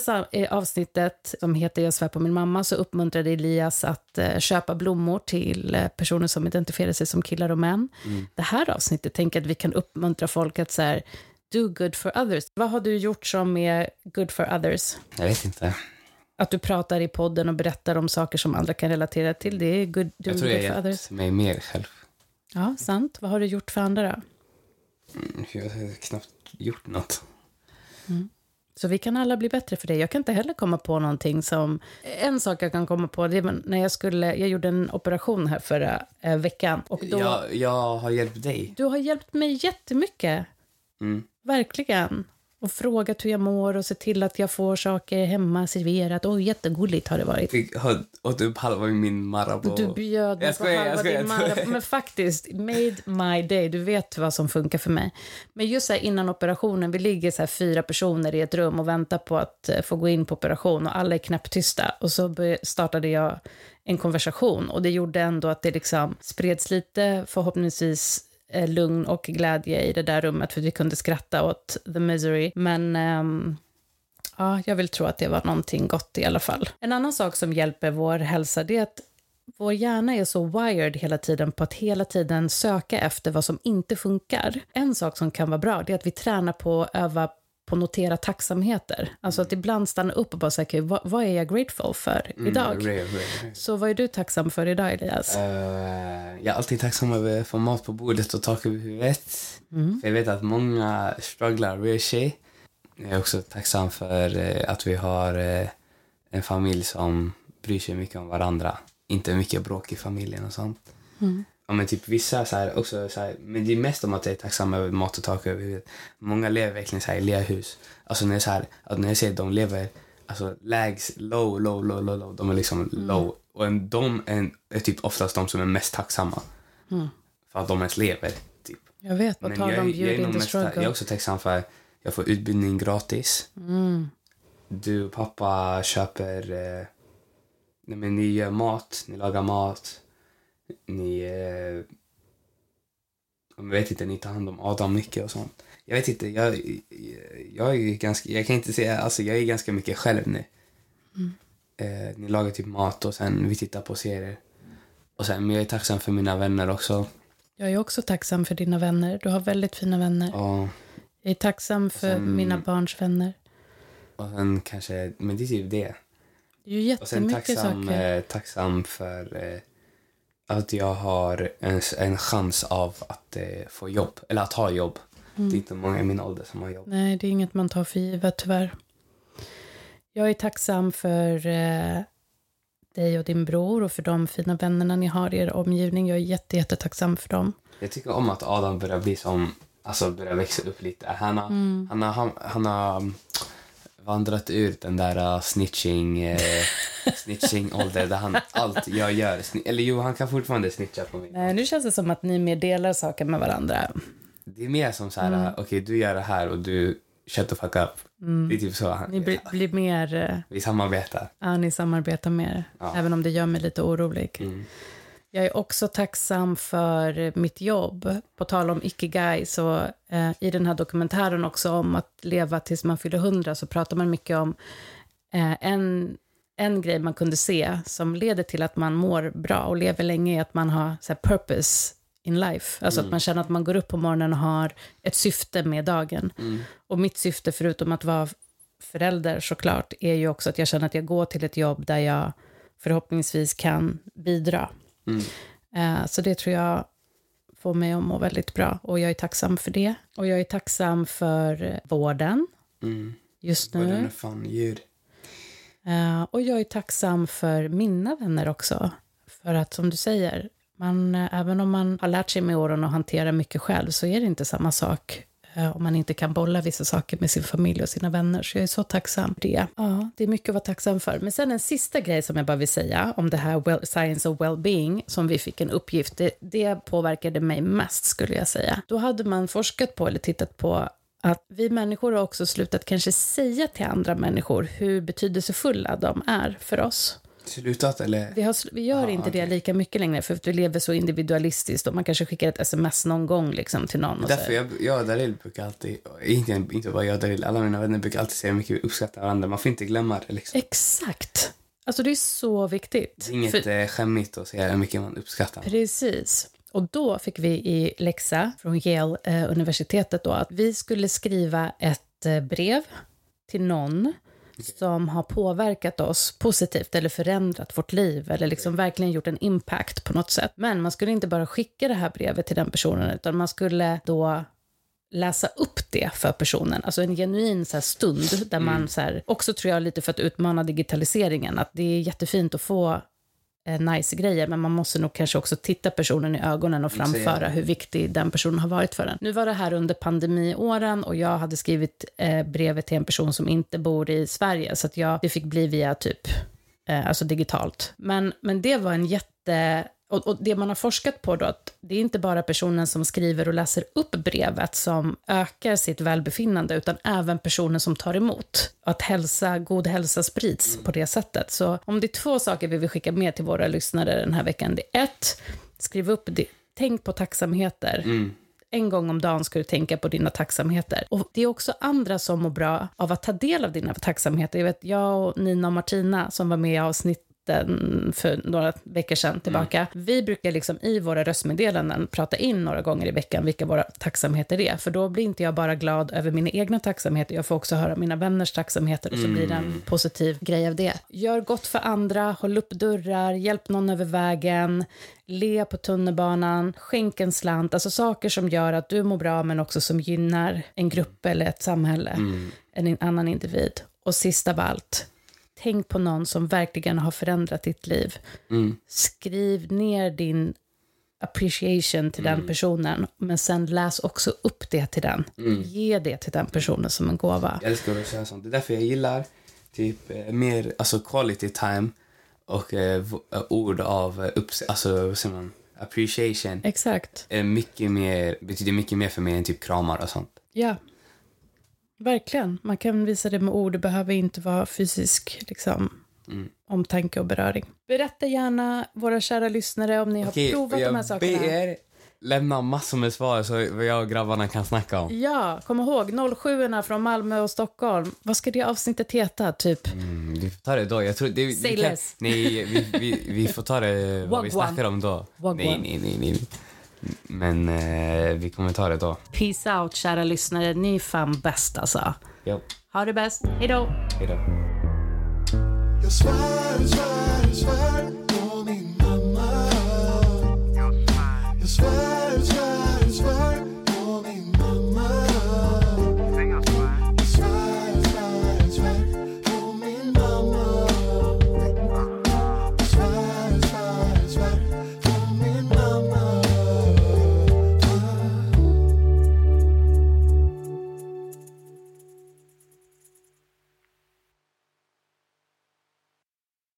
avsnittet, som heter Jag svär på min mamma, så uppmuntrade Elias att eh, köpa blommor till eh, personer som identifierar sig som killar och män. Det här avsnittet tänker jag att vi kan uppmuntra folk att så här, do good for others. Vad har du gjort som är good for others? Jag vet inte. Att du pratar i podden och berättar om saker som andra kan relatera till, det är good, doing Jag tror jag good har for others. hjälpt mig mer själv. Ja, sant. Vad har du gjort för andra då? Mm, Jag har knappt gjort något. Så vi kan alla bli bättre för det. Jag kan inte heller komma på någonting som... En sak jag kan komma på, det är när jag skulle... Jag gjorde en operation här förra eh, veckan. Och då, Jag, jag har hjälpt dig. Du har hjälpt mig jättemycket. Mm. Verkligen. Och frågat hur jag mår och sett till att jag får saker hemma serverat. Oj, jättegulligt har det varit. Fick åt upp halva min Marabou. Du bjöd mig på skojar, jag halva skojar, din. Marabou. Men faktiskt, made my day. Du vet vad som funkar för mig. Men just så innan operationen, vi ligger så fyra personer i ett rum och väntar på att eh, få gå in på operation och alla är knäpptysta. Och så startade jag en konversation och det gjorde ändå att det liksom spreds lite, förhoppningsvis, Eh, lugn och glädje i det där rummet för vi kunde skratta åt the misery. Men ehm, Ja, jag vill tro att det var någonting gott i alla fall. En annan sak som hjälper vår hälsa det är att vår hjärna är så wired hela tiden på att hela tiden söka efter vad som inte funkar. En sak som kan vara bra det är att vi tränar på att öva på att notera tacksamheter. Alltså att ibland stanna upp och bara säga, okay, vad, vad är jag grateful för idag? Mm, rare, rare. Så vad är du tacksam för idag, Elias? Eh, jag är alltid tacksam över att få mat på bordet och tak över huvudet. Mm. För jag vet att många strugglar real shit. Jag är också tacksam för eh, att vi har eh, en familj som bryr sig mycket om varandra. Inte mycket bråk i familjen och sånt. Mm. Ja, men typ vissa så här, också så här, men det är mest om att jag är tacksam över mat och tak över huvudet. Många lever verkligen så här i lerhus. Alltså när så här, att när jag att de lever alltså lägs, low, low, low, low, low. De är liksom low. Och en, de är, är typ oftast de som är mest tacksamma. För att de ens lever. Typ. Jag vet, på tal om beauty in the jag är också tacksam för att jag får utbildning gratis. Mm. Du och pappa köper... Eh, nej men ni gör mat, ni lagar mat. Ni... Eh, jag vet inte, ni tar hand om Adam mycket och sånt. Jag vet inte, jag, jag är ganska... Jag kan inte säga... Alltså jag är ganska mycket själv nu. eh, ni lagar typ mat och sen vi tittar på serier. Och sen, men jag är tacksam för mina vänner också. Jag är också tacksam för dina vänner. Du har väldigt fina vänner. Och, Jag är tacksam för Sen- mina barns vänner. och sen kanske, men det är typ det. Det är ju Och sen jättemycket tacksam, saker. eh, tacksam för eh, att jag har en, en chans av att eh, få jobb, eller att ha jobb. Mm. Det är inte många i min ålder som har jobb. Nej, det är inget man tar för givet tyvärr. Jag är tacksam för eh, dig och din bror och för de fina vännerna ni har i er omgivning. Jag är jätte, jättetacksam för dem. Jag tycker om att Adam börjar bli som, alltså börjar växa upp lite. Han har, Mm. han har, han, han har vandrat ur den där uh, snitching, eh, snitching ålder där han allt jag gör, eller jo han kan fortfarande snitcha på mig. Nej, nu känns det som att ni mer delar saker med varandra. Det är mer som så här, Mm. uh, okej du gör det här och du shut the fuck up. Det är typ så. Han, Ni blir, blir mer... Vi samarbetar. Ja, ni samarbetar mer. Ja. Även om det gör mig lite orolig. Mm. Jag är också tacksam för mitt jobb. På tal om ikigai, så eh, i den här dokumentären också om att leva tills man fyller hundra så pratar man mycket om eh, en, en grej man kunde se som leder till att man mår bra och lever länge är att man har så här, purpose in life. Alltså att man känner att man går upp på morgonen och har ett syfte med dagen. Mm. Och mitt syfte, förutom att vara förälder såklart, är ju också att jag känner att jag går till ett jobb där jag förhoppningsvis kan bidra. Mm. Eh, Så det tror jag får mig att må väldigt bra och jag är tacksam för det. Och jag är tacksam för eh, vården Mm. just Och den är nu. fan djur. Eh, Och jag är tacksam för mina vänner också. För att som du säger, man, även om man har lärt sig med åren att hantera mycket själv så är det inte samma sak om man inte kan bolla vissa saker med sin familj och sina vänner. Så jag är så tacksam för det. Ja, det är mycket att vara tacksam för. Men sen en sista grej som jag bara vill säga om det här well, science of well-being som vi fick en uppgift. Det, det påverkade mig mest skulle jag säga. Då hade man forskat på eller tittat på att vi människor har också slutat kanske säga till andra människor hur betydelsefulla de är för oss. Slutat eller? Vi, har, vi gör Ja, inte det okej. lika mycket längre för att vi lever så individualistiskt och man kanske skickar ett sms någon gång liksom till någon. Och Därför så. jag, jag och Daril brukar alltid, inte, inte bara jag och Daril, alla mina vänner brukar alltid säga hur mycket vi uppskattar varandra. Man får inte glömma det liksom. Exakt. Alltså det är så viktigt. Det är inget För- eh, skämmigt att säga hur mycket man uppskattar. Precis. Och då fick vi i läxa från Yale-universitetet då att vi skulle skriva ett eh, brev till någon som har påverkat oss positivt eller förändrat vårt liv eller liksom verkligen gjort en impact på något sätt. Men man skulle inte bara skicka det här brevet till den personen utan man skulle då läsa upp det för personen. Alltså en genuin så stund där man så här, också tror jag lite för att utmana digitaliseringen, att det är jättefint att få nice grejer, men man måste nog kanske också titta personen i ögonen och framföra hur viktig den personen har varit för en. Nu var det här under pandemiåren och jag hade skrivit eh, brevet till en person som inte bor i Sverige, så att jag, det fick bli via typ, eh, alltså digitalt. Men, men det var en jätte... Och, och det man har forskat på då, att det är inte bara personen som skriver och läser upp brevet som ökar sitt välbefinnande, utan även personen som tar emot. Att hälsa, god hälsa sprids på det sättet. Så om det är två saker vi vill skicka med till våra lyssnare den här veckan, det är ett, skriv upp det. Tänk på tacksamheter. Mm. En gång om dagen ska du tänka på dina tacksamheter. Och det är också andra som mår bra av att ta del av dina tacksamheter. Jag vet, jag och Nina och Martina som var med i avsnitten för några veckor sedan tillbaka. Vi brukar liksom i våra röstmeddelanden prata in några gånger i veckan vilka våra tacksamheter är. För då blir inte jag bara glad över mina egna tacksamheter, jag får också höra mina vänners tacksamheter och så blir det en positiv grej av det. Gör gott för andra, håll upp dörrar, hjälp någon över vägen, le på tunnelbanan, skänk en slant, alltså saker som gör att du mår bra men också som gynnar en grupp eller ett samhälle, en annan individ. Och sist av allt, tänk på någon som verkligen har förändrat ditt liv. Mm. Skriv ner din appreciation till den personen, men sen läs också upp det till den. Ge det till den personen som en gåva. Jag älskar att köra sånt. Det är därför jag gillar typ eh, mer alltså quality time och eh, eh, ord av eh, upps- alltså vad säger man, appreciation. Exakt. Är mycket mer, betyder mycket mer för mig än typ kramar och sånt. Ja. Verkligen. Man kan visa det med ord. Det behöver inte vara fysisk liksom, Mm. omtanke och beröring. Berätta gärna, våra kära lyssnare, om ni har Okej, provat och de här jag sakerna. ber lämna massor med svar så jag och grabbarna kan snacka om. Ja, kom ihåg 07 från Malmö och Stockholm. Vad ska det avsnittet heta? Typ? Mm, vi får ta det då. Jag tror det, Say vi kan, less. Nej, vi, vi, vi får ta det vad vi snackar om då. Wagwan. Nej, nej, nej, nej. Men eh, vi kommer ta det då. Peace out, kära lyssnare. Ni är fan bäst, alltså. Jo. Ha det bäst. Hej då. Hej då. Jag svär, svär, svär på min mamma Jag svär